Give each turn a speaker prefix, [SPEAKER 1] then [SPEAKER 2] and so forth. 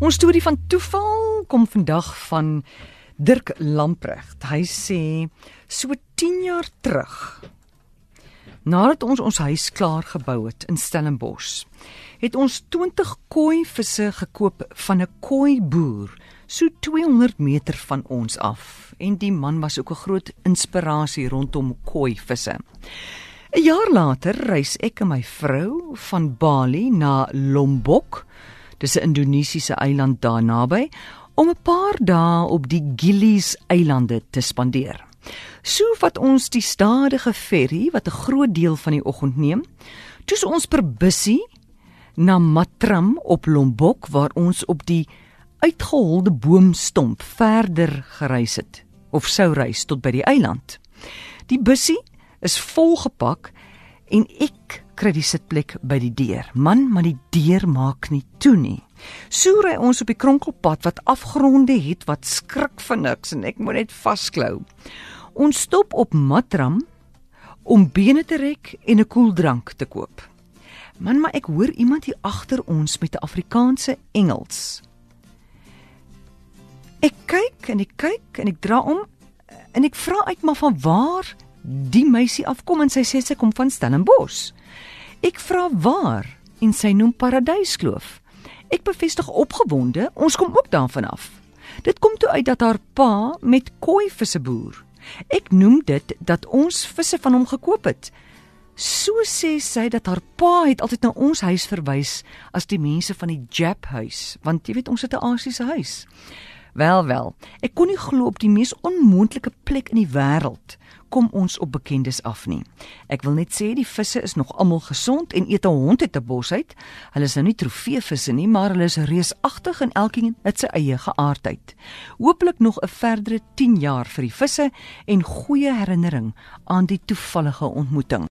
[SPEAKER 1] Ons storie van toeval kom vandag van Dirk Lamprecht. Hy sê so 10 jaar terug nadat ons ons huis klaar gebou het in Stellenbosch, het ons 20 koi visse gekoop van 'n koi boer so 200 meter van ons af. En die man was ook 'n groot inspirasie rondom koi visse. 'n Jaar later reis ek en my vrou van Bali na Lombok dis 'n Indonesiese eiland daar naby, om 'n paar dae op die Gili's eilande te spandeer. So vat ons die stadige ferry wat 'n groot deel van die oggend neem. Toes ons per bussie na Matram op Lombok waar ons op die uitgeholde boomstomp verder gereis het of sou reis tot by die eiland. Die bussie is volgepak en ek kry die sitplek by die deur. Man, maar die deur maak nie toe nie. So ry ons op die kronkelpad wat afgronde het wat skrik vir niks en ek moet net vasklou. Ons stop op Matram om bene te rek en 'n koeldrank te koop. Man, maar ek hoor iemand hier agter ons met 'n Afrikaanse Engels. Ek kyk en ek kyk en ek dra om en ek vra uit maar van waar die meisie afkom en sy sê sy kom van Stellenbosch. Ek vra waar en sy noem Paradyskloof. Ek bevestig opgewonde, ons kom ook daarvan af. Dit kom toe uit dat haar pa met koi visse boer. Ek noem dit dat ons visse van hom gekoop het. So sê sy dat haar pa het altyd na ons huis verwys as die mense van die Jap huis, want jy weet ons het 'n Asiëse huis. Wel wel, ek kon nie glo op die mees onmoontlike plek in die wêreld kom ons op bekendes af nie. Ek wil net sê die visse is nog almal gesond en eet 'n hond uit 'n bos uit. Hulle is nou nie trofeevisse nie, maar hulle is reusagtig en elkeen het sy eie geaardheid. Hooplik nog 'n verdere 10 jaar vir die visse en goeie herinnering aan die toevallige ontmoeting.